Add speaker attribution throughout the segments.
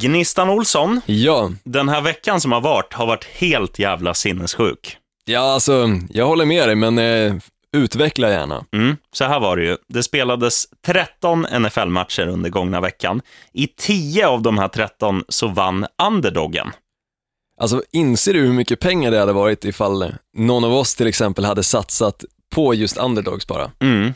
Speaker 1: Gnistan Olsson,
Speaker 2: Ja,
Speaker 1: den här veckan som har varit har varit helt jävla sinnessjuk.
Speaker 2: ja alltså, jag håller med dig, men eh, utveckla gärna.
Speaker 1: Mm, så här var det ju. Det spelades 13 NFL-matcher under gångna veckan. I 10 av de här 13 så vann underdogen.
Speaker 2: Alltså, inser du hur mycket pengar det hade varit ifall någon av oss till exempel hade satsat på just underdogs bara?
Speaker 1: Mm.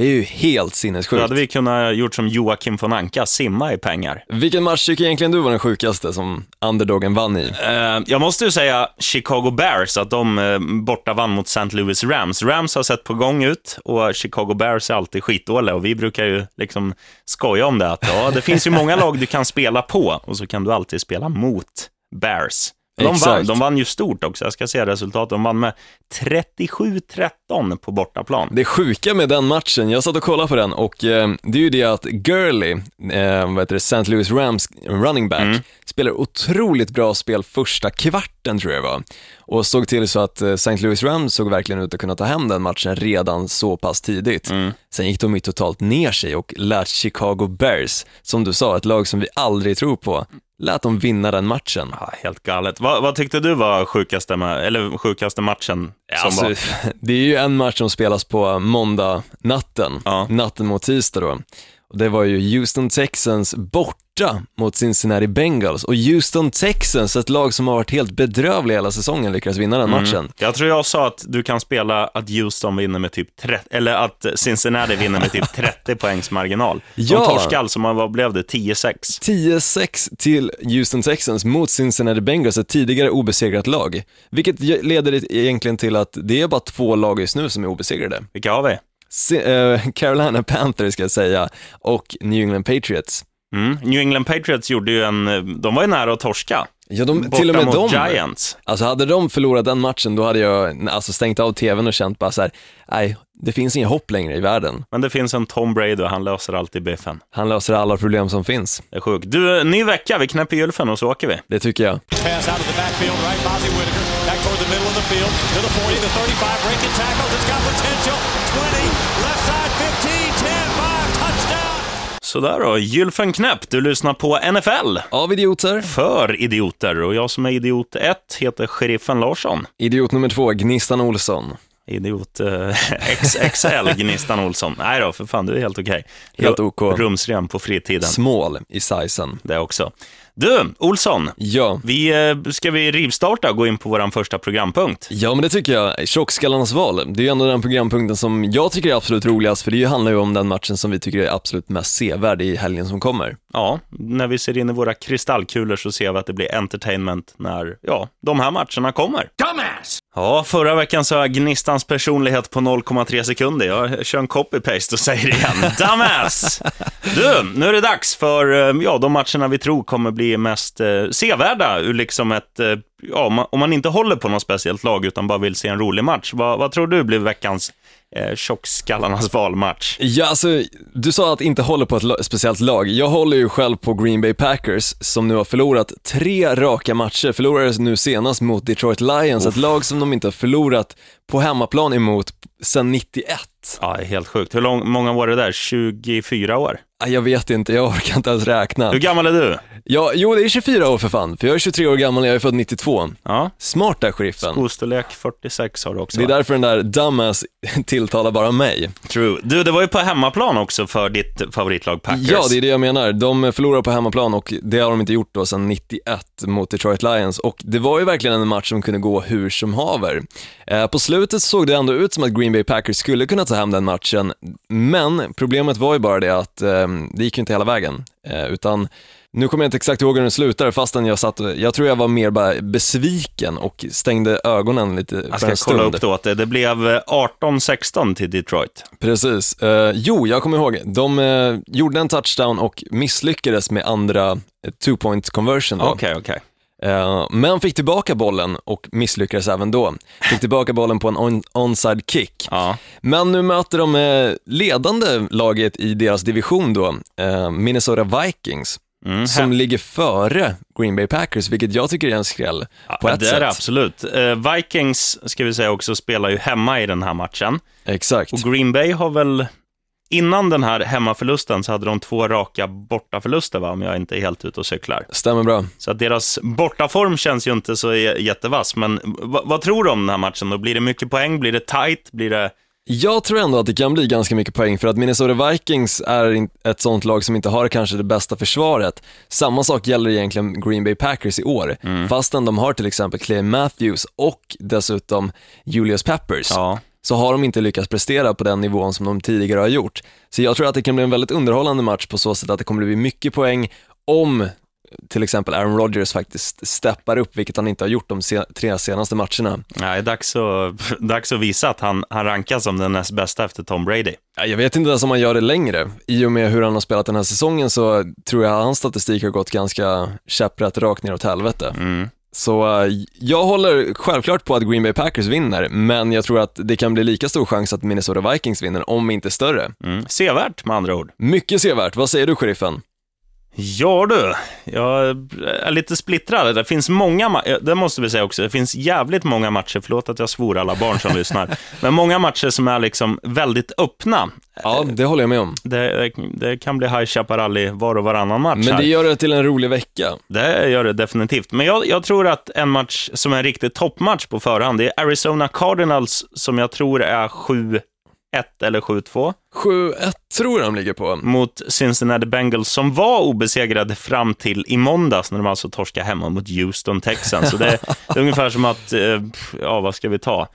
Speaker 2: Det är ju helt
Speaker 1: Då
Speaker 2: sinnessjukt.
Speaker 1: hade vi kunnat gjort som Joakim von Anka, simma i pengar.
Speaker 2: Vilken match tycker egentligen du var den sjukaste som underdogen vann i?
Speaker 1: Eh, jag måste ju säga Chicago Bears, att de eh, borta vann mot St. Louis Rams. Rams har sett på gång ut och Chicago Bears är alltid skitdåliga och vi brukar ju liksom skoja om det, att ja, det finns ju många lag du kan spela på och så kan du alltid spela mot Bears. De
Speaker 2: Exakt.
Speaker 1: vann, de vann ju stort också, jag ska se resultatet. De vann med 37-13 på bortaplan.
Speaker 2: Det sjuka med den matchen, jag satt och kollade på den och eh, det är ju det att Gurley, eh, vad heter det, St. Louis Rams running back,
Speaker 1: Mm.
Speaker 2: spelar otroligt bra spel första kvarten tror jag det var. Och såg till så att eh, St. Louis Rams såg verkligen ut att kunna ta hem den matchen redan så pass tidigt.
Speaker 1: Mm.
Speaker 2: Sen gick de ju totalt ner sig och lät Chicago Bears, som du sa, ett lag som vi aldrig tror på, lät dem vinna den matchen.
Speaker 1: Ja, helt galet. Vad, vad tyckte du var sjukaste, eller sjukaste matchen
Speaker 2: Alltså,
Speaker 1: var?
Speaker 2: det är ju en match som spelas på måndag natten,
Speaker 1: Ja.
Speaker 2: natten mot tisdag då. Och det var ju Houston Texans borta mot Cincinnati Bengals. Och Houston Texans, ett lag som har varit helt bedrövliga hela säsongen, lyckades vinna den matchen.
Speaker 1: Mm. Jag tror jag sa att du kan spela att Houston vinner med typ 30, eller att Cincinnati vinner med typ 30 poängs marginal. De
Speaker 2: Ja.
Speaker 1: torskade alltså, vad blev det? 10-6?
Speaker 2: 10-6 till Houston Texans mot Cincinnati Bengals, ett tidigare obesegrat lag. Vilket leder egentligen till att det är bara två lag just nu som är obesegrade.
Speaker 1: Vilka har vi?
Speaker 2: Eh, Carolina Panthers ska jag säga, och New England Patriots.
Speaker 1: Mm. New England Patriots gjorde ju en, de var ju nära att torska.
Speaker 2: Ja, de,
Speaker 1: Borta
Speaker 2: till och med
Speaker 1: mot
Speaker 2: de.
Speaker 1: Giants.
Speaker 2: Alltså hade de förlorat den matchen, då hade jag alltså, stängt av tvn och känt bara så här, nej, det finns inget hopp längre i världen.
Speaker 1: Men det finns en Tom Brady och han löser alltid biffen.
Speaker 2: Han löser alla problem som finns.
Speaker 1: Det är sjukt. Du, ny vecka, vi knäpper gylfen och så åker vi.
Speaker 2: Det tycker jag.
Speaker 3: Pass out of the backfield, right? Bozzy Whitaker back toward the middle of the field to the 40, the 35, breaking tackles. It's got potential. 20,
Speaker 1: Sådär då, gylfen knäpp. Du lyssnar på NFL.
Speaker 2: Av idioter,
Speaker 1: För idioter. Och jag som är idiot 1 heter Sheriffen Larsson.
Speaker 2: idiot nummer två, Gnistan Olsson.
Speaker 1: Idiot eh, XXL, Gnistan Olsson. Nej då, för fan, du är helt okej.
Speaker 2: Helt
Speaker 1: Ru-
Speaker 2: OK.
Speaker 1: Rumsren på fritiden,
Speaker 2: Small i sizen.
Speaker 1: det också. Du, Olsson,
Speaker 2: Ja.
Speaker 1: vi, eh, ska vi rivstarta och gå in på vår första programpunkt?
Speaker 2: Ja, men det tycker jag. Tjockskallarnas val. Det är ju ändå den programpunkten som jag tycker är absolut roligast, för det handlar ju om den matchen som vi tycker är absolut mest sevärd i helgen som kommer.
Speaker 1: Ja, när vi ser in i våra kristallkulor så ser vi att det blir entertainment när, ja, de här matcherna kommer.
Speaker 3: Dumbass!
Speaker 1: Ja, förra veckan sa jag Gnistans personlighet på 0,3 sekunder. Jag kör en copy-paste och säger det igen. Dumbass! Du, nu är det dags för eh, ja, de matcherna vi tror kommer bli mest eh, sevärda ur liksom ett, eh, ja, om man, om man inte håller på något speciellt lag utan bara vill se en rolig match. Vad, vad tror du blir veckans eh, tjockskallarnas valmatch?
Speaker 2: Ja, alltså, du sa att inte håller på ett la- speciellt lag. Jag håller ju själv på Green Bay Packers som nu har förlorat tre raka matcher. Förlorade nu senast mot Detroit Lions, ett lag som de inte har förlorat på hemmaplan emot sedan 91.
Speaker 1: Ja, helt sjukt. Hur lång, många var det där? 24 år?
Speaker 2: Jag vet inte, jag orkar inte ens räkna.
Speaker 1: Hur gammal är du?
Speaker 2: Ja, jo, det är 24 år för fan, för jag är 23 år gammal och jag är född 92.
Speaker 1: Ja,
Speaker 2: Smart där, sheriffen.
Speaker 1: skostorlek 46 har du också.
Speaker 2: Det är
Speaker 1: va?
Speaker 2: därför den där dumbass tilltalar bara mig.
Speaker 1: True. Du, det var ju på hemmaplan också för ditt favoritlag Packers.
Speaker 2: Ja, det är det jag menar. De förlorar på hemmaplan och det har de inte gjort då sedan 91 mot Detroit Lions och det var ju verkligen en match som kunde gå hur som haver. Eh, på slutet såg det ändå ut som att Green Bay Packers skulle kunna ta hem den matchen, men problemet var ju bara det att eh, det gick ju inte hela vägen, utan nu kommer jag inte exakt ihåg hur den slutar fastän jag satt, jag tror jag var mer bara besviken och stängde ögonen lite
Speaker 1: Jag
Speaker 2: för
Speaker 1: ska
Speaker 2: en stund.
Speaker 1: kolla upp då att det, det blev eh, 18-16 till Detroit.
Speaker 2: Precis. Eh, jo, jag kommer ihåg. De eh, gjorde en touchdown och misslyckades med andra eh, two point conversion.
Speaker 1: Okej, okej.
Speaker 2: Eh, men fick tillbaka bollen och misslyckades även då. Fick tillbaka bollen på en on- onside kick.
Speaker 1: Ja.
Speaker 2: Men nu möter de eh, ledande laget i deras division då, eh, Minnesota Vikings.
Speaker 1: Mm,
Speaker 2: Som ligger före Green Bay Packers, vilket jag tycker är en skräll på
Speaker 1: ja,
Speaker 2: ett
Speaker 1: det
Speaker 2: sätt.
Speaker 1: är det absolut. Eh, Vikings, ska vi säga också, spelar ju hemma i den här matchen.
Speaker 2: Exakt.
Speaker 1: Och Green Bay har väl innan den här hemmaförlusten så hade de två raka bortaförluster, va? om jag inte är helt ute och cyklar.
Speaker 2: Stämmer bra.
Speaker 1: Så att deras bortaform känns ju inte så jättevass. Men vad, tror du om den här matchen då? Blir det mycket poäng? Blir det tight? Blir det...
Speaker 2: Jag tror ändå att det kan bli ganska mycket poäng för att Minnesota Vikings är ett sånt lag som inte har kanske det bästa försvaret. Samma sak gäller egentligen Green Bay Packers i år, fastän de har till exempel Clay Matthews och dessutom Julius Peppers.
Speaker 1: Ja.
Speaker 2: Så har de inte lyckats prestera på den nivån som de tidigare har gjort. Så jag tror att det kan bli en väldigt underhållande match på så sätt att det kommer bli mycket poäng om till exempel Aaron Rodgers faktiskt steppar upp, vilket han inte har gjort de se- tre senaste matcherna.
Speaker 1: Nej, dags att, dags att visa att han, han rankas som den näst bästa efter Tom Brady.
Speaker 2: Ja, Jag vet inte ens om han gör det längre. I och med hur han har spelat den här säsongen så tror jag att hans statistik har gått ganska käpprätt rakt ner åt helvete. Så eh, jag håller självklart på att Green Bay Packers vinner, men jag tror att det kan bli lika stor chans att Minnesota Vikings vinner, om inte större.
Speaker 1: Mm. Sevärt med andra ord.
Speaker 2: Mycket sevärt. Vad säger du, sheriffen?
Speaker 1: Ja du, jag är lite splittrad. Det finns många, ma- det måste vi säga också, det finns jävligt många matcher, förlåt att jag svor alla barn som lyssnar, men många matcher som är liksom väldigt öppna.
Speaker 2: Ja, det håller jag med om.
Speaker 1: Det, det kan bli High Chaparral var och varannan match
Speaker 2: Men det gör det till en rolig vecka.
Speaker 1: Det gör det definitivt. Men jag, jag tror att en match som är en riktig toppmatch på förhand, det är Arizona Cardinals som jag tror är 7-1 eller 7-2
Speaker 2: 7-1 tror jag de ligger på.
Speaker 1: mot Cincinnati Bengals som var obesegrade fram till i måndags när de alltså torskade hemma mot Houston Texans. Så det, det är ungefär som att, eh, ja vad ska vi ta?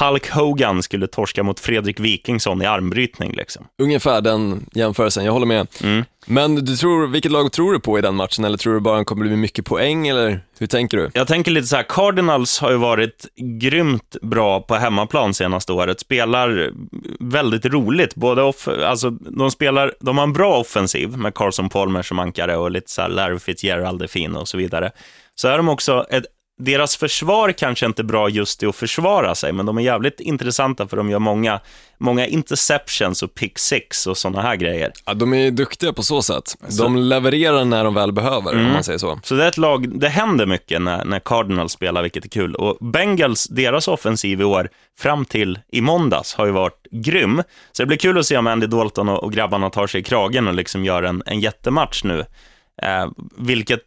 Speaker 1: Hulk Hogan skulle torska mot Fredrik Wikingsson i armbrytning liksom.
Speaker 2: Ungefär den jämförelsen, jag håller med.
Speaker 1: Mm.
Speaker 2: Men du tror, vilket lag tror du på i den matchen, eller tror du bara det kommer bli mycket poäng, eller hur tänker du?
Speaker 1: Jag tänker lite så här, Cardinals har ju varit grymt bra på hemmaplan senaste året. Spelar väldigt roligt. Både off, alltså, de, spelar, de har en bra offensiv med Carson Palmer som ankare och lite så här Larry Fitzgerald är fin och så vidare. Så är de också, ett, deras försvar kanske inte är bra just i att försvara sig, men de är jävligt intressanta för de gör många, många interceptions och pick six och sådana här grejer.
Speaker 2: Ja, de är duktiga på så sätt. De levererar när de väl behöver, om man säger så.
Speaker 1: Så det är ett lag, det händer mycket när, när Cardinals spelar, vilket är kul. Och Bengals, deras offensiv i år, fram till i måndags, har ju varit grym. Så det blir kul att se om Andy Dalton och, och grabbarna tar sig i kragen och liksom gör en, en jättematch nu. Eh, vilket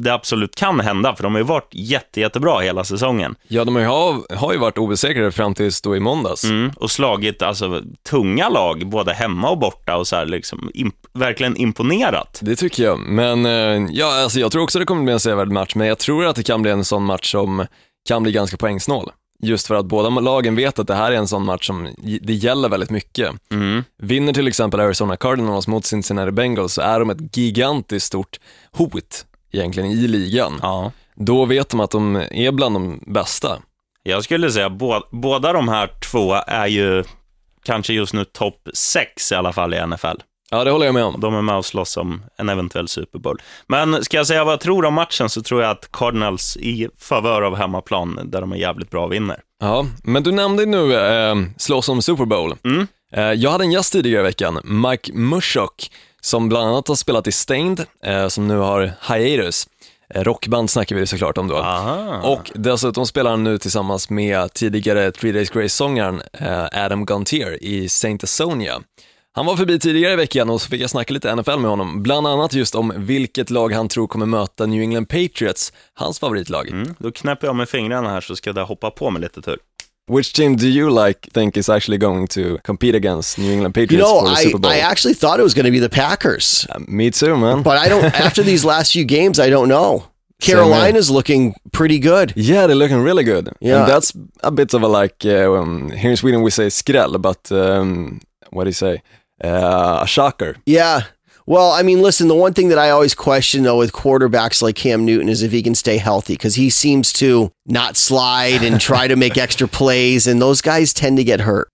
Speaker 1: det absolut kan hända, för de har ju varit jätte, jättebra hela säsongen.
Speaker 2: Ja, de har ju, har, har ju varit obesegrade fram tills då i måndags.
Speaker 1: Mm, och slagit alltså, tunga lag, både hemma och borta, och så här, liksom, imp, verkligen imponerat.
Speaker 2: Det tycker jag, men eh, ja, alltså jag tror också det kommer bli en sevärd match, men jag tror att det kan bli en sån match som kan bli ganska poängsnål. Just för att båda lagen vet att det här är en sån match som det gäller väldigt mycket.
Speaker 1: Mm.
Speaker 2: Vinner till exempel Arizona Cardinals mot Cincinnati Bengals så är de ett gigantiskt stort hot egentligen i ligan.
Speaker 1: Ja.
Speaker 2: Då vet de att de är bland de bästa.
Speaker 1: Jag skulle säga bå- båda de här två är ju kanske just nu topp sex i alla fall i NFL.
Speaker 2: Ja, det håller jag med om.
Speaker 1: De är med och slåss om en eventuell Super Bowl. Men ska jag säga vad jag tror om matchen så tror jag att Cardinals i favör av hemmaplan, där de är jävligt bra, vinner.
Speaker 2: Ja, men du nämnde nu eh, slåss om Super Bowl.
Speaker 1: Mm.
Speaker 2: Eh, jag hade en gäst tidigare i veckan, Mike Mushok, som bland annat har spelat i Stained, eh, som nu har hiatus. Eh, rockband snackar vi såklart om då.
Speaker 1: Aha.
Speaker 2: Och dessutom spelar han nu tillsammans med tidigare Three Days Grace-sångaren eh, Adam Gontier i Saint Asonia. Han var förbi tidigare i veckan och så fick jag snacka lite NFL med honom, bland annat just om vilket lag han tror kommer möta New England Patriots, hans favoritlag.
Speaker 1: Mm, då knäpper jag med fingrarna här så ska det hoppa på med lite tur.
Speaker 2: Which team do you like think is actually going to compete against New England Patriots
Speaker 4: You know,
Speaker 2: for the
Speaker 4: I,
Speaker 2: Super Bowl?
Speaker 4: I actually thought it was going to be the Packers,
Speaker 2: Uh, me too, man.
Speaker 4: but I don't. after these last few games, I don't know. Carolina's looking pretty good.
Speaker 2: Yeah, they're looking really good.
Speaker 4: Yeah.
Speaker 2: And that's a bit of a like, uh, um, here in Sweden we say skräll, but um, what do you say? Uh, a shocker.
Speaker 4: Yeah. Well, I mean, listen, the one thing that I always question though with quarterbacks like Cam Newton is if he can stay healthy because he seems to not slide and try to make extra plays, and those guys tend to get hurt.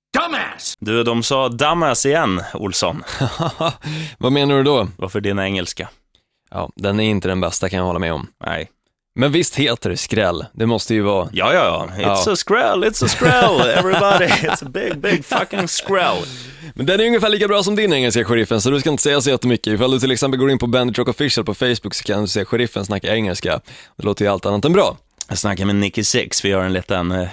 Speaker 1: Du, de sa dumbass igen, Olsson.
Speaker 2: Vad menar du då?
Speaker 1: Varför din engelska?
Speaker 2: Ja, den är inte den bästa kan jag hålla med om.
Speaker 1: Nej.
Speaker 2: Men visst heter det skräll? Det måste ju vara.
Speaker 1: Ja, ja, ja. It's
Speaker 2: Ja.
Speaker 1: a screll, it's a screll, everybody. It's a big, big fucking screll.
Speaker 2: Men den är ungefär lika bra som din engelska, sheriffen, så du ska inte säga så jättemycket. Ifall du till exempel går in på Bandit Rock Official på Facebook så kan du se sheriffen snacka engelska. Det låter ju allt annat än bra.
Speaker 1: Jag snackar med Nicky Six, vi gör en liten eh,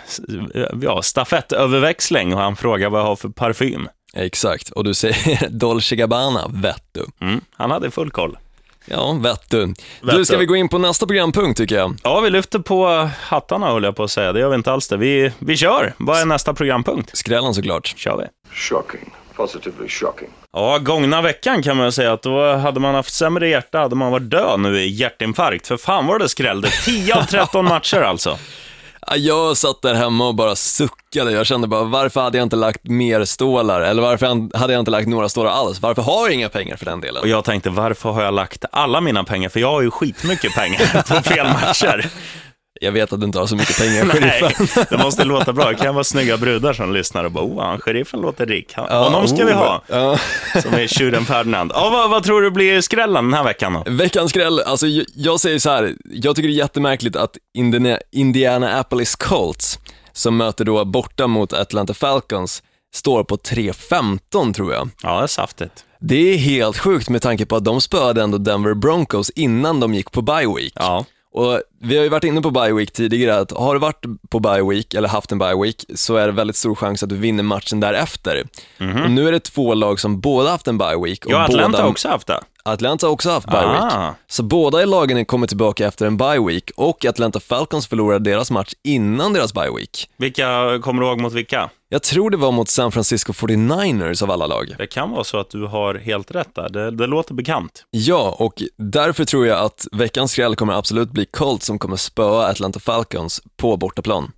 Speaker 1: ja, stafettöverväxling och han frågar vad jag har för parfym.
Speaker 2: Exakt, och du säger Dolce Gabbana, vet du.
Speaker 1: Mm, han hade full koll.
Speaker 2: Ja, vet du.
Speaker 1: Vet
Speaker 2: Du, ska vi gå in på nästa programpunkt tycker jag?
Speaker 1: Ja, vi lyfter på hattarna höll jag på att säga. Det gör vi inte alls det. Vi, vi kör. Vad är nästa programpunkt?
Speaker 2: Skrällen såklart.
Speaker 1: kör vi.
Speaker 5: Shocking. Positively shocking.
Speaker 1: Ja, gångna veckan kan man säga att då hade man haft sämre hjärta, hade man varit död nu i hjärtinfarkt. För fan vad det skrällde. 10 av 13 matcher alltså.
Speaker 2: Jag satt där hemma och bara suckade. Jag kände bara, varför hade jag inte lagt mer stålar? Eller varför hade jag inte lagt några stålar alls? Varför har jag inga pengar för den delen?
Speaker 1: Och jag tänkte, varför har jag lagt alla mina pengar? För jag har ju skitmycket pengar på fel matcher.
Speaker 2: Jag vet att du inte har så mycket pengar, sheriffen.
Speaker 1: det måste låta bra. Det kan vara snygga brudar som lyssnar och bara, oh, han sheriffen låter rik. Han, honom ska vi ha.
Speaker 2: Ja.
Speaker 1: Som är tjuren Ferdinand. Ja, vad, vad tror du blir skrällen den här veckan då?
Speaker 2: Veckans skräll, alltså jag, jag säger så här, jag tycker det är jättemärkligt att Indiana, Indianapolis Colts, som möter då borta mot Atlanta Falcons, står på 3-15 tror jag.
Speaker 1: Ja, det är saftigt.
Speaker 2: Det är helt sjukt med tanke på att de spöade ändå Denver Broncos innan de gick på bye week.
Speaker 1: Ja.
Speaker 2: Och vi har ju varit inne på bye week tidigare, att har du varit på bye week eller haft en bye week så är det väldigt stor chans att du vinner matchen därefter. Och nu är det två lag som båda haft en bye week. Och
Speaker 1: Ja, Atlanta har också haft det.
Speaker 2: Atlanta har också haft bye
Speaker 1: Ah.
Speaker 2: week. Så båda i lagen kommer tillbaka efter en bye week och Atlanta Falcons förlorade deras match innan deras bye week.
Speaker 1: Vilka kommer du ihåg mot vilka?
Speaker 2: Jag tror det var mot San Francisco 49ers av alla lag.
Speaker 1: Det kan vara så att du har helt rätt där. Det, det låter bekant.
Speaker 2: Ja, och därför tror jag att veckans skräll kommer absolut bli Colts som kommer spöa Atlanta Falcons på bortaplan.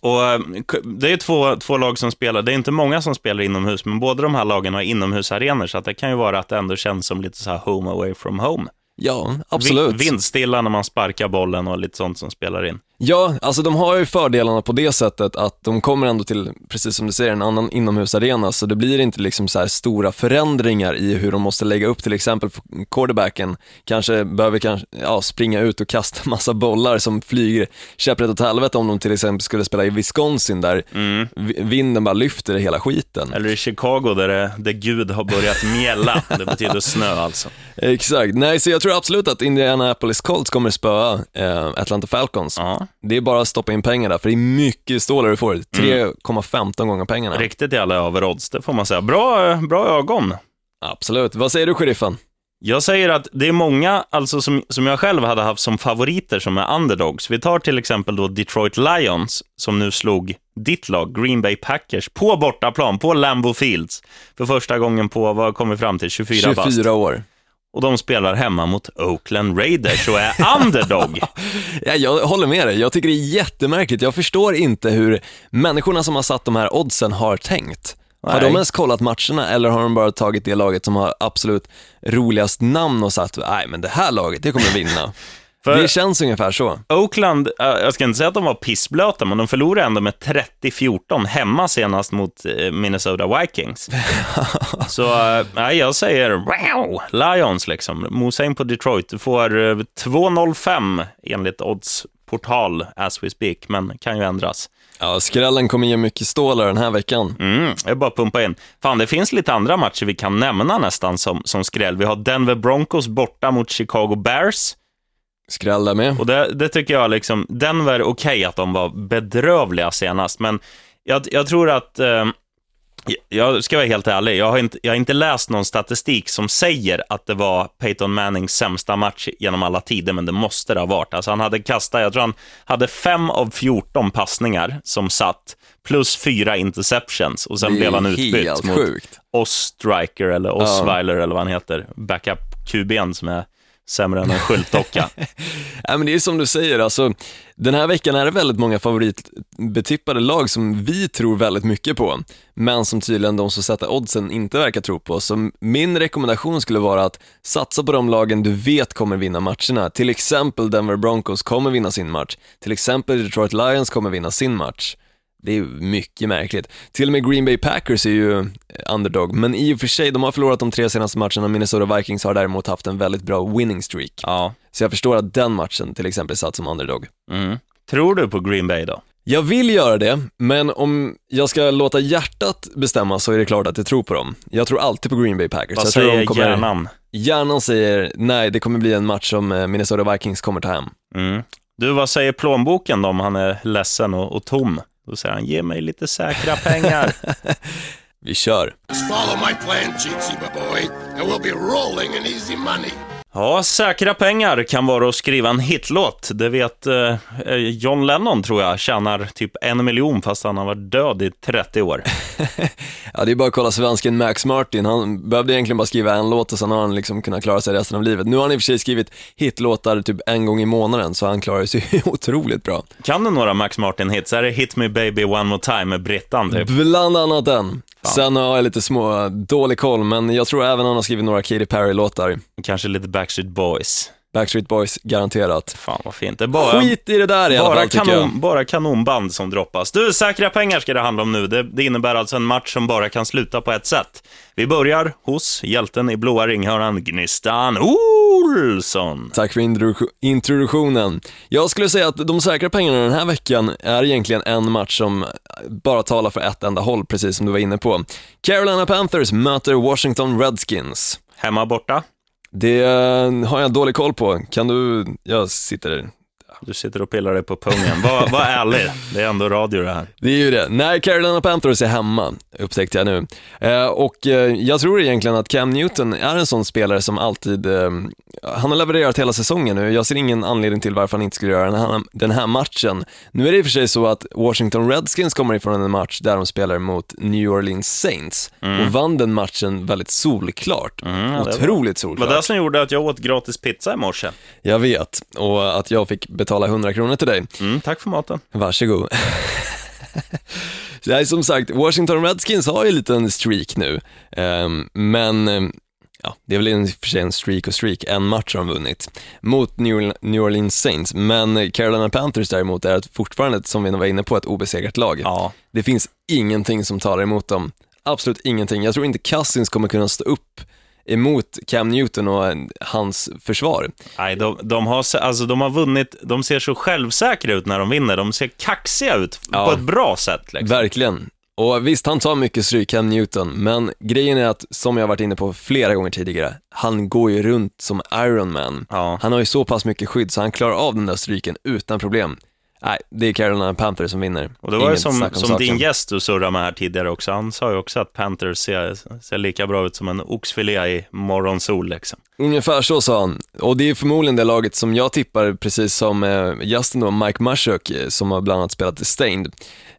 Speaker 1: Och eh, det är två, två lag som spelar. Det är inte många som spelar inomhus, men båda de här lagen har inomhusarenor, så att det kan ju vara att det ändå känns som lite så här home away from home.
Speaker 2: Ja, absolut.
Speaker 1: Vin- Vindstilla när man sparkar bollen och lite sånt som spelar in.
Speaker 2: Ja, alltså de har ju fördelarna på det sättet att de kommer ändå till, precis som du säger, en annan inomhusarena, så det blir inte liksom så stora förändringar i hur de måste lägga upp till exempel quarterbacken kanske behöver kanske, ja, springa ut och kasta massa bollar som flyger käpprätt åt helvete om de till exempel skulle spela i Wisconsin där vi- vinden bara lyfter hela skiten.
Speaker 1: Eller i Chicago där, det, där Gud har börjat mjälla. Det betyder snö alltså.
Speaker 2: Exakt, nej så jag tror absolut att Indianapolis Colts kommer spöa eh, Atlanta Falcons.
Speaker 1: Ja,
Speaker 2: Det är bara att stoppa in pengar där, för det är mycket stålar du får. 3,15 gånger pengarna.
Speaker 1: riktigt jävla överodds, det får man säga. Bra, eh, bra ögon.
Speaker 2: Absolut. Vad säger du, sheriffen?
Speaker 1: Jag säger att det är många, alltså som, som jag själv hade haft som favoriter som är underdogs. Vi tar till exempel då Detroit Lions, som nu slog ditt lag, Green Bay Packers, på bortaplan, på Lambeau Fields. För första gången på, vad kom vi fram till, 24, bast.
Speaker 2: 24 år.
Speaker 1: Och de spelar hemma mot Oakland Raiders och är underdog.
Speaker 2: Ja, jag håller med dig. Jag tycker det är jättemärkligt. Jag förstår inte hur människorna som har satt de här oddsen har tänkt. Har
Speaker 1: Nej.
Speaker 2: de ens kollat matcherna eller har de bara tagit det laget som har absolut roligast namn och sagt, nej men det här laget, det kommer vinna.
Speaker 1: För-
Speaker 2: Det känns ungefär så.
Speaker 1: Oakland, eh, jag ska inte säga att de var pissblöta, men de förlorade ändå med 30-14 hemma senast mot eh, Minnesota Vikings. Så eh, nej, jag säger wow, Lions liksom. Mosa in på Detroit. Du får eh, 2,05 enligt odds portal as we speak, men kan ju ändras.
Speaker 2: Ja, skrällen kommer ge mycket stålar den här veckan.
Speaker 1: Mm, jag bara pumpa in. Fan, det finns lite andra matcher vi kan nämna nästan som, som skräll. Vi har Denver Broncos borta mot Chicago Bears.
Speaker 2: Skräll där med.
Speaker 1: Och det, det tycker jag liksom, Denver, okej att de var bedrövliga senast, men jag, jag tror att, eh, jag ska vara helt ärlig, jag har, inte, jag har inte läst någon statistik som säger att det var Peyton Mannings sämsta match genom alla tider, men det måste det ha varit. Alltså han hade kastat, jag tror han hade fem av 14 passningar som satt, plus fyra interceptions, och sen blev han utbytt mot
Speaker 2: sjukt.
Speaker 1: Osstriker, eller Osweiler, eller vad han heter, backup QB'n som är sämre än en skyltdocka.
Speaker 2: Ja, men det är som du säger, alltså, den här veckan är det väldigt många favoritbetippade lag som vi tror väldigt mycket på, men som tydligen de som sätter oddsen inte verkar tro på. Så min rekommendation skulle vara att satsa på de lagen du vet kommer vinna matcherna. Till exempel Denver Broncos kommer vinna sin match, till exempel Detroit Lions kommer vinna sin match. Det är mycket märkligt. Till och med Green Bay Packers är ju eh, underdog, men i och för sig, de har förlorat de tre senaste matcherna. Minnesota Vikings har däremot haft en väldigt bra winning streak.
Speaker 1: Ja.
Speaker 2: Så jag förstår att den matchen till exempel satt som underdog.
Speaker 1: Mm. Tror du på Green Bay då?
Speaker 2: Jag vill göra det, men om jag ska låta hjärtat bestämma så är det klart att jag tror på dem. Jag tror alltid på Green Bay Packers.
Speaker 1: Vad
Speaker 2: jag tror
Speaker 1: säger
Speaker 2: de kommer,
Speaker 1: hjärnan?
Speaker 2: Hjärnan säger nej, det kommer bli en match som eh, Minnesota Vikings kommer ta hem.
Speaker 1: Mm. Du, vad säger plånboken då om han är ledsen och, och tom? Då säger han, ge mig lite säkra pengar.
Speaker 2: Vi kör!
Speaker 6: Just follow my plan, Cheatsy boy, and we'll be rolling in easy money.
Speaker 1: Ja, säkra pengar kan vara att skriva en hitlåt. Det vet eh, John Lennon, tror jag, tjänar typ en miljon fast han har varit död i 30 år.
Speaker 2: Ja, det är bara att kolla svensken Max Martin, han behövde egentligen bara skriva en låt och sen har han liksom kunnat klara sig resten av livet. Nu har han i och för sig skrivit hitlåtar typ en gång i månaden, så han klarar sig otroligt bra.
Speaker 1: Kan du några Max Martin-hits? Är det Hit Me Baby One More Time med Brittan, typ?
Speaker 2: Bland annat den. Sen har jag lite små, dålig koll, men jag tror även han har skrivit några Katy Perry-låtar.
Speaker 1: Kanske lite Backstreet Boys.
Speaker 2: Backstreet Boys, garanterat.
Speaker 1: Fan vad fint. Det bara...
Speaker 2: Skit i det där i alla
Speaker 1: Bara,
Speaker 2: fall, tycker jag.
Speaker 1: kanon, bara kanonband som droppas. Du, säkra pengar ska det handla om nu. Det, det innebär alltså en match som bara kan sluta på ett sätt. Vi börjar hos hjälten i blåa ringhörnan, Gnistan Olsson.
Speaker 2: Tack för introdu- introduktionen. Jag skulle säga att de säkra pengarna den här veckan är egentligen en match som bara talar för ett enda håll, precis som du var inne på. Carolina Panthers möter Washington Redskins.
Speaker 1: Hemma borta.
Speaker 2: Det har jag dålig koll på. Kan du, jag sitter
Speaker 1: du sitter och pillar dig på pungen. Var, var ärlig. Det är ändå radio det här.
Speaker 2: Det är ju det. Nej, Carolina Panthers är hemma, upptäckte jag nu. Eh, och eh, jag tror egentligen att Cam Newton är en sån spelare som alltid, eh, han har levererat hela säsongen nu, jag ser ingen anledning till varför han inte skulle göra den här, den här matchen. Nu är det i och för sig så att Washington Redskins kommer ifrån en match där de spelar mot New Orleans Saints och vann den matchen väldigt solklart.
Speaker 1: det var-
Speaker 2: Otroligt
Speaker 1: Det
Speaker 2: solklart.
Speaker 1: var det som gjorde att jag åt gratis pizza i morse.
Speaker 2: Jag vet, och att jag fick betala 100 kronor till dig.
Speaker 1: Mm, tack för maten.
Speaker 2: Varsågod. Nej, som sagt, Washington Redskins har ju en liten streak nu, Ehm, men ehm, ja, det är väl i och för sig en streak och streak, en match har de vunnit mot New Orleans Saints, men Carolina Panthers däremot är fortfarande, som vi var inne på, ett obesegrat lag.
Speaker 1: Ja.
Speaker 2: Det finns ingenting som talar emot dem, absolut ingenting. Jag tror inte Cousins kommer kunna stå upp emot Cam Newton och hans försvar.
Speaker 1: Nej, de, de, har, alltså, de har vunnit, de ser så självsäkra ut när de vinner. De ser kaxiga ut
Speaker 2: Ja.
Speaker 1: på ett bra sätt. Liksom.
Speaker 2: Verkligen. Och visst, han tar mycket stryk, Cam Newton, men grejen är att, som jag har varit inne på flera gånger tidigare, han går ju runt som Iron Man.
Speaker 1: Ja.
Speaker 2: Han har ju så pass mycket skydd så han klarar av den där stryken utan problem. Nej, det är Carolina Panthers som vinner.
Speaker 1: Och det var ju
Speaker 2: Inget
Speaker 1: som,
Speaker 2: om
Speaker 1: som
Speaker 2: saken.
Speaker 1: din gäst du surrade med här tidigare också. Han sa ju också att Panthers ser, ser lika bra ut som en oxfilé i morgonsol. Liksom.
Speaker 2: Ungefär så sa han. Och det är förmodligen det laget som jag tippar, precis som eh, Justin då, Mike Mushok, eh, som har bland annat spelat i Stained,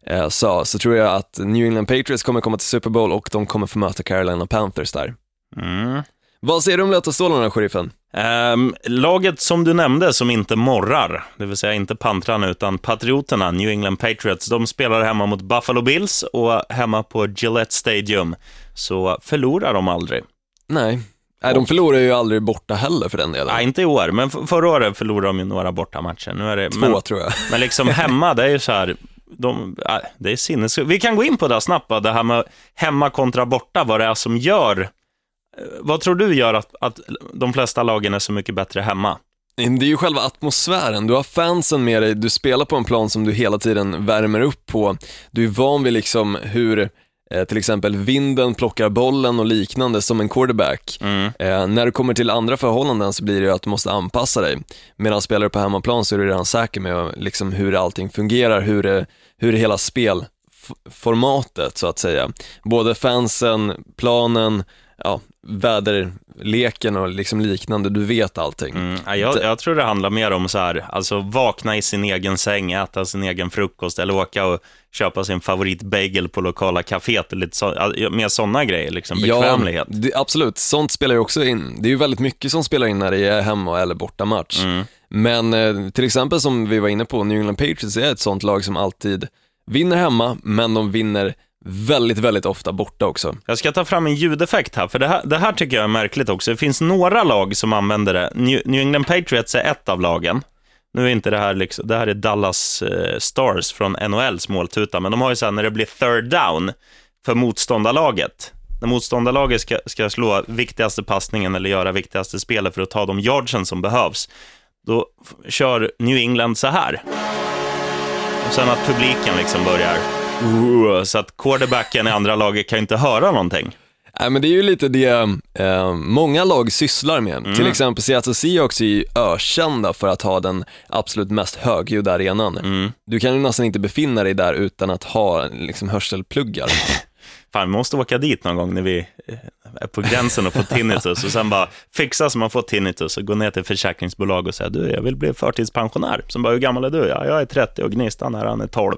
Speaker 2: eh, sa, så tror jag att New England Patriots kommer komma till Super Bowl och de kommer få möta Carolina Panthers där.
Speaker 1: Mm.
Speaker 2: Vad säger du om Lötestålarna, sheriffen?
Speaker 1: Ehm, laget som du nämnde som inte morrar, det vill säga inte pantrarna utan patrioterna, New England Patriots, de spelar hemma mot Buffalo Bills och hemma på Gillette Stadium så förlorar de aldrig.
Speaker 2: Nej. Nej, de förlorar ju aldrig borta heller för den delen.
Speaker 1: Nej, inte i år, men förra året förlorade de ju några bortamatcher. Nu är det,
Speaker 2: Två
Speaker 1: men,
Speaker 2: tror jag.
Speaker 1: men liksom hemma, det är ju så här, de, äh, det är sinnessjukt. Vi kan gå in på det här snabbt, det här med hemma kontra borta, vad det är som gör, vad tror du gör att, att de flesta lagen är så mycket bättre hemma?
Speaker 2: Det är ju själva atmosfären, du har fansen med dig, du spelar på en plan som du hela tiden värmer upp på. Du är van vid liksom hur eh, till exempel vinden plockar bollen och liknande som en quarterback. Eh, när du kommer till andra förhållanden så blir det ju att du måste anpassa dig. Medan spelar du på hemmaplan så är du redan säker med liksom hur allting fungerar, hur, det, hur det hela spelformatet så att säga. Både fansen, planen, ja, väderleken och liksom liknande, du vet allting.
Speaker 1: Mm, ja, jag, jag tror det handlar mer om så här, alltså vakna i sin egen säng, äta sin egen frukost eller åka och köpa sin favoritbagel på lokala kaféet, lite så, mer sådana grejer, liksom bekvämlighet.
Speaker 2: Ja, det, absolut. Sånt spelar ju också in. Det är ju väldigt mycket som spelar in när det är hemma eller borta match.
Speaker 1: Mm.
Speaker 2: Men eh, till exempel som vi var inne på, New England Patriots är ett sånt lag som alltid vinner hemma, men de vinner väldigt, väldigt ofta borta också.
Speaker 1: Jag ska ta fram en ljudeffekt här, för det här, det här tycker jag är märkligt också. Det finns några lag som använder det. New, New England Patriots är ett av lagen. Nu är inte det här, liksom, det här är Dallas eh, Stars från NHLs måltuta, men de har ju så här när det blir third down för motståndarlaget. När motståndarlaget ska, ska slå viktigaste passningen eller göra viktigaste spelet för att ta de yardsen som behövs, då kör New England så här. Och sen att publiken liksom börjar, "Ooh", så att quarterbacken i andra laget kan ju inte höra någonting.
Speaker 2: Nej, men det är ju lite det eh, många lag sysslar med. Till exempel Seattle Seahawks är ju ökända för att ha den absolut mest högljudda arenan. Du kan ju nästan inte befinna dig där utan att ha liksom, hörselpluggar.
Speaker 1: fan, vi måste åka dit någon gång när vi eh, är på gränsen och får tinnitus och sen bara fixa så man får tinnitus och gå ner till försäkringsbolag och säga du, jag vill bli förtidspensionär. Sen bara, hur gammal är du? Ja, jag är 30 och Gnistan här, han är 12.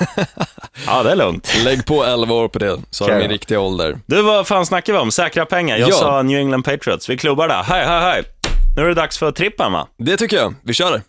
Speaker 1: ja, det är lugnt.
Speaker 2: Lägg på 11 år på det, så har
Speaker 1: Okej
Speaker 2: min riktiga ålder.
Speaker 1: Du, vad fan snackar vi om? Säkra pengar. Jag
Speaker 2: Ja.
Speaker 1: sa New England Patriots. Vi klubbar där. Hej, hej, hej. Nu är det dags för trippen, va?
Speaker 2: Det tycker jag, vi kör det.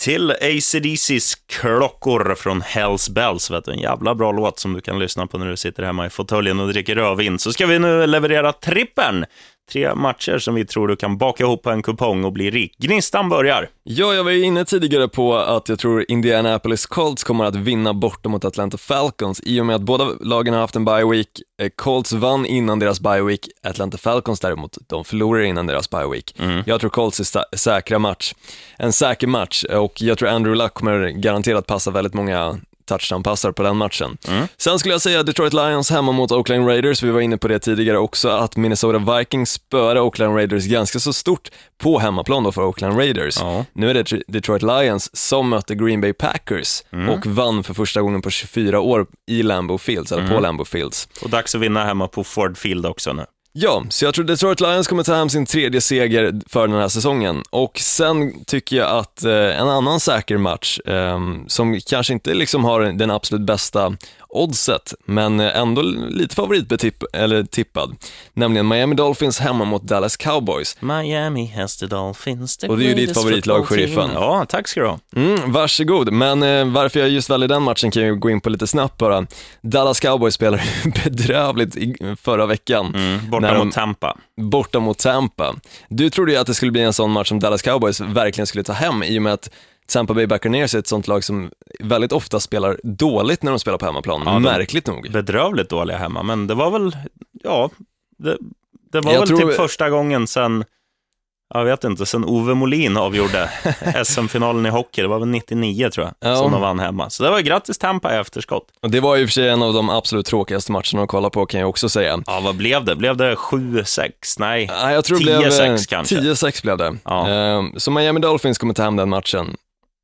Speaker 1: Till ACDC's klockor från Hells Bells, vet du. En jävla bra låt som du kan lyssna på när du sitter hemma i fåtöljen och dricker rödvin. Så ska vi nu leverera trippen. Tre matcher som vi tror du kan baka ihop på en kupong och bli rik. Gnistan börjar.
Speaker 2: Ja, jag var ju inne tidigare på att jag tror Indianapolis Colts kommer att vinna borta mot Atlanta Falcons i och med att båda lagen har haft en bye week. Eh, Colts vann innan deras bye week, Atlanta Falcons däremot, de förlorade innan deras bye week. Jag tror Colts är säkra match, en säker match och jag tror Andrew Luck kommer garanterat passa väldigt många touchdown-passar på den matchen. Sen skulle jag säga Detroit Lions hemma mot Oakland Raiders, vi var inne på det tidigare också, att Minnesota Vikings spöade Oakland Raiders ganska så stort på hemmaplan då för Oakland Raiders.
Speaker 1: Ja.
Speaker 2: Nu är det Tr- Detroit Lions som mötte Green Bay Packers och vann för första gången på 24 år i Lambeau Fields, eller på Lambeau Fields.
Speaker 1: Och dags att vinna hemma på Ford Field också nu.
Speaker 2: Ja, så jag tror Detroit Lions kommer ta hem sin tredje seger för den här säsongen. Och sen tycker jag att eh, en annan säker match, eh, som kanske inte liksom har den absolut bästa oddset, men ändå lite favoritbetipp, eller tippad, nämligen Miami Dolphins hemma mot Dallas Cowboys.
Speaker 1: Miami has the Dolphins, the
Speaker 2: Och det är ju ditt favoritlag, sheriffen.
Speaker 1: Ja, tack ska du ha.
Speaker 2: Mm, varsågod, men eh, varför jag just väljer den matchen kan jag gå in på lite snabbt bara. Dallas Cowboys spelade bedrövligt i, förra veckan.
Speaker 1: Mm, borta
Speaker 2: de-
Speaker 1: mot Tampa.
Speaker 2: borta mot Tampa. Du trodde ju att det skulle bli en sån match som Dallas Cowboys verkligen skulle ta hem i och med att Tampa Bay Buccaneers är ett sånt lag som väldigt ofta spelar dåligt när de spelar på hemmaplan,
Speaker 1: de-
Speaker 2: märkligt nog.
Speaker 1: Bedrövligt dåliga hemma, men det var väl, ja, det, det var
Speaker 2: Jag
Speaker 1: väl
Speaker 2: tror-
Speaker 1: typ första gången sen, jag vet inte, sen Ove Molin avgjorde SM-finalen i hockey. Det var väl 99 tror jag,
Speaker 2: Ja.
Speaker 1: som de vann hemma. Så det var grattis Tampa i efterskott.
Speaker 2: Och det var ju i och för sig en av de absolut tråkigaste matcherna att kolla på kan jag också säga.
Speaker 1: Ja, vad blev det? Blev det 7-6? Nej,
Speaker 2: Nej, jag tror det blev
Speaker 1: 10-6 kanske.
Speaker 2: 10-6 blev det.
Speaker 1: Ja.
Speaker 2: Ehm, Så Miami Dolphins kommer ta hem den matchen.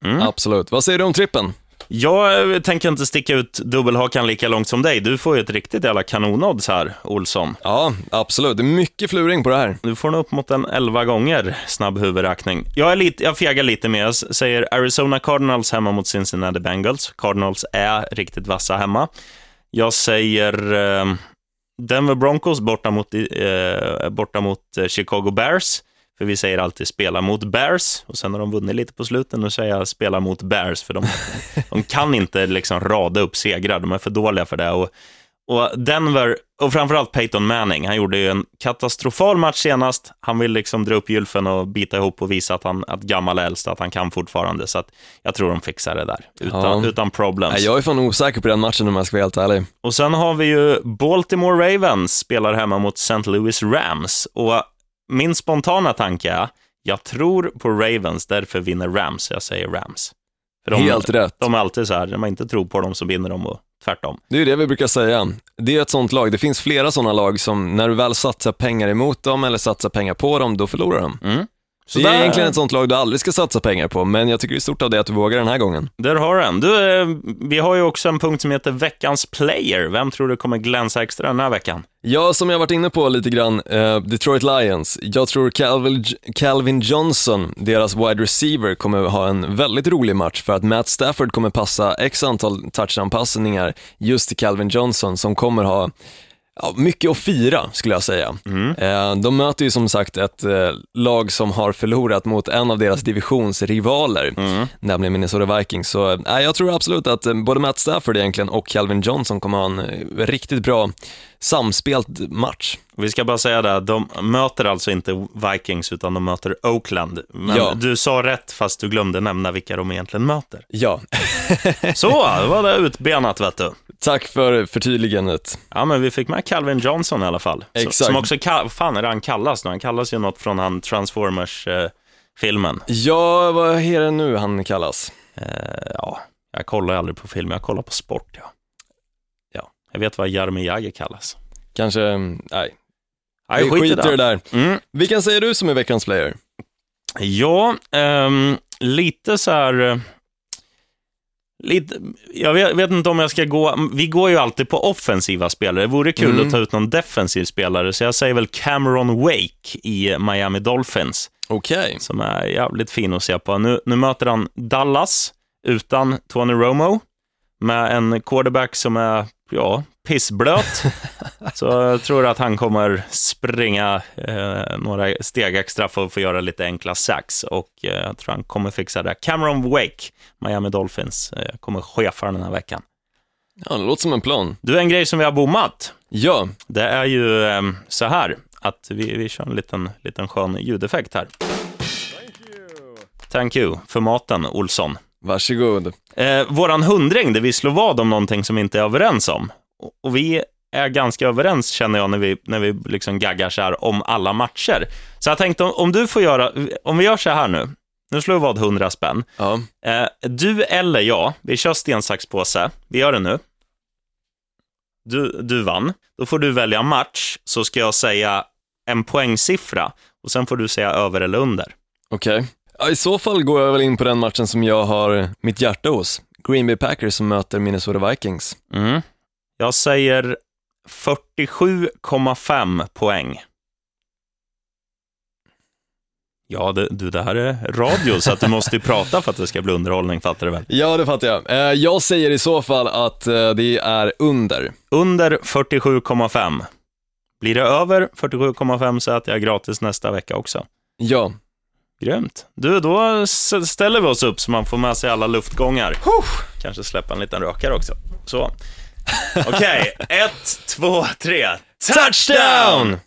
Speaker 1: Mm.
Speaker 2: Absolut. Vad säger du om trippen?
Speaker 1: Jag eh, tänker inte sticka ut dubbelhakan lika långt som dig. Du får ju ett riktigt jävla kanonodds här, Olsson.
Speaker 2: Ja, absolut. Det är mycket fluring på det här.
Speaker 1: Du får nog upp mot en 11 gånger snabb huvudräkning. Jag, är lite, jag fegar lite mer. Jag säger Arizona Cardinals hemma mot Cincinnati Bengals. Cardinals är riktigt vassa hemma. Jag säger eh, Denver Broncos borta mot, eh, borta mot eh, Chicago Bears. För vi säger alltid spela mot Bears och sen har de vunnit lite på slutet. Nu säger jag spela mot Bears för de, de kan inte liksom rada upp segrar. De är för dåliga för det. Och, och Denver, och framförallt Peyton Manning, han gjorde ju en katastrofal match senast. Han vill liksom dra upp gylfen och bita ihop och visa att han att gammal är äldst, att han kan fortfarande. Så att jag tror de fixar det där, utan,
Speaker 2: Ja.
Speaker 1: utan problems.
Speaker 2: Jag är fan osäker på den matchen om jag ska vara helt ärlig.
Speaker 1: Och sen har vi ju Baltimore Ravens spelar hemma mot St. Louis Rams. Och min spontana tanke är, jag tror på Ravens, därför vinner Rams. Jag säger Rams. För de,
Speaker 2: Helt rätt.
Speaker 1: De är alltid så här, när man inte tror på dem så vinner de och tvärtom.
Speaker 2: Det är det vi brukar säga. Det är ett sånt lag, det finns flera sådana lag som när du väl satsar pengar emot dem eller satsar pengar på dem, då förlorar de.
Speaker 1: Så
Speaker 2: det är egentligen ett sånt lag du aldrig ska satsa pengar på, men jag tycker det är stort av dig att du vågar den här gången.
Speaker 1: Där har du en. Du, eh, vi har ju också en punkt som heter veckans player. Vem tror du kommer glänsa extra den här veckan?
Speaker 2: Ja, som jag varit inne på lite grann, eh, Detroit Lions. Jag tror Calvin, Calvin Johnson, deras wide receiver, kommer ha en väldigt rolig match för att Matt Stafford kommer passa x antal touchdown-passningar just till Calvin Johnson som kommer ha Ja, mycket att fira skulle jag säga. Eh, de möter ju som sagt ett eh, lag som har förlorat mot en av deras divisionsrivaler, nämligen Minnesota Vikings. Så eh, jag tror absolut att både Matt Stafford egentligen och Calvin Johnson kommer ha en riktigt bra samspelt match.
Speaker 1: Vi ska bara säga det, de möter alltså inte Vikings, utan de möter Oakland. Men
Speaker 2: Ja.
Speaker 1: du sa rätt, fast du glömde nämna vilka de egentligen möter.
Speaker 2: Ja,
Speaker 1: Så, då var det utbenat, vet du.
Speaker 2: Tack för förtydligandet.
Speaker 1: Ja, men vi fick med Calvin Johnson i alla fall.
Speaker 2: Exakt.
Speaker 1: som också, fan är det han kallas nu? Han kallas ju något från han Transformers-filmen.
Speaker 2: Ja, vad är det nu han kallas?
Speaker 1: Eh, ja, jag kollar aldrig på film, jag kollar på sport, ja. Ja, jag vet vad Jaromir Jagr kallas.
Speaker 2: Kanske, mm, nej,
Speaker 1: Nej,
Speaker 2: vi skiter i det där.
Speaker 1: Mm.
Speaker 2: Vilken säger du som är veckans player?
Speaker 1: Ja, ehm, lite så här... lite, jag vet, vet inte om jag ska gå, vi går ju alltid på offensiva spelare. Det vore kul
Speaker 2: Mm.
Speaker 1: att ta ut någon defensiv spelare, så jag säger väl Cameron Wake i Miami Dolphins,
Speaker 2: Okej.
Speaker 1: som är jävligt fin att se på. Nu, nu möter han Dallas utan Tony Romo, med en quarterback som är, ja, pissblöt. så jag tror att han kommer springa eh, några steg extra för att få göra lite enkla sacks och eh, jag tror han kommer fixa det. Cameron Wake, Miami Dolphins, eh, kommer chefa den här veckan.
Speaker 2: Ja, det låter som en plan.
Speaker 1: Du, en grej som vi har bommat,
Speaker 2: Ja,
Speaker 1: det är ju eh, så här att vi, vi kör en liten, liten skön ljudeffekt här. Thank you för maten, Olsson.
Speaker 2: Varsågod.
Speaker 1: Eh, våran hundring, där vi slår vad om någonting som vi inte är överens om. Och, vi är ganska överens, känner jag, när vi, när vi liksom gaggar så här om alla matcher. Så jag tänkte, om, om du får göra, om vi gör så här nu, nu slår vi vad 100 spänn.
Speaker 2: Ja,
Speaker 1: Eh, du eller jag, vi kör sten, sax, påse. Vi gör det nu. Du, du vann. Då får du välja match, så ska jag säga en poängsiffra. Och sen får du säga över eller under.
Speaker 2: okej. Ja, I så fall går jag väl in på den matchen som jag har mitt hjärta hos. Green Bay Packers som möter Minnesota Vikings.
Speaker 1: Mm. Jag säger 47,5 poäng. Ja, det, du, det här är radio, så att du måste ju prata för att det ska bli underhållning, fattar du väl?
Speaker 2: Ja, det fattar jag. Eh, Jag säger i så fall att eh, det är under.
Speaker 1: Under 47,5. Blir det över 47,5 så äter jag gratis nästa vecka också.
Speaker 2: Ja,
Speaker 1: Grymt. Du, då ställer vi oss upp så man får med sig alla luftgångar. Kanske släppa en liten rökare också. Så. Okej, ett, två, tre. Touchdown!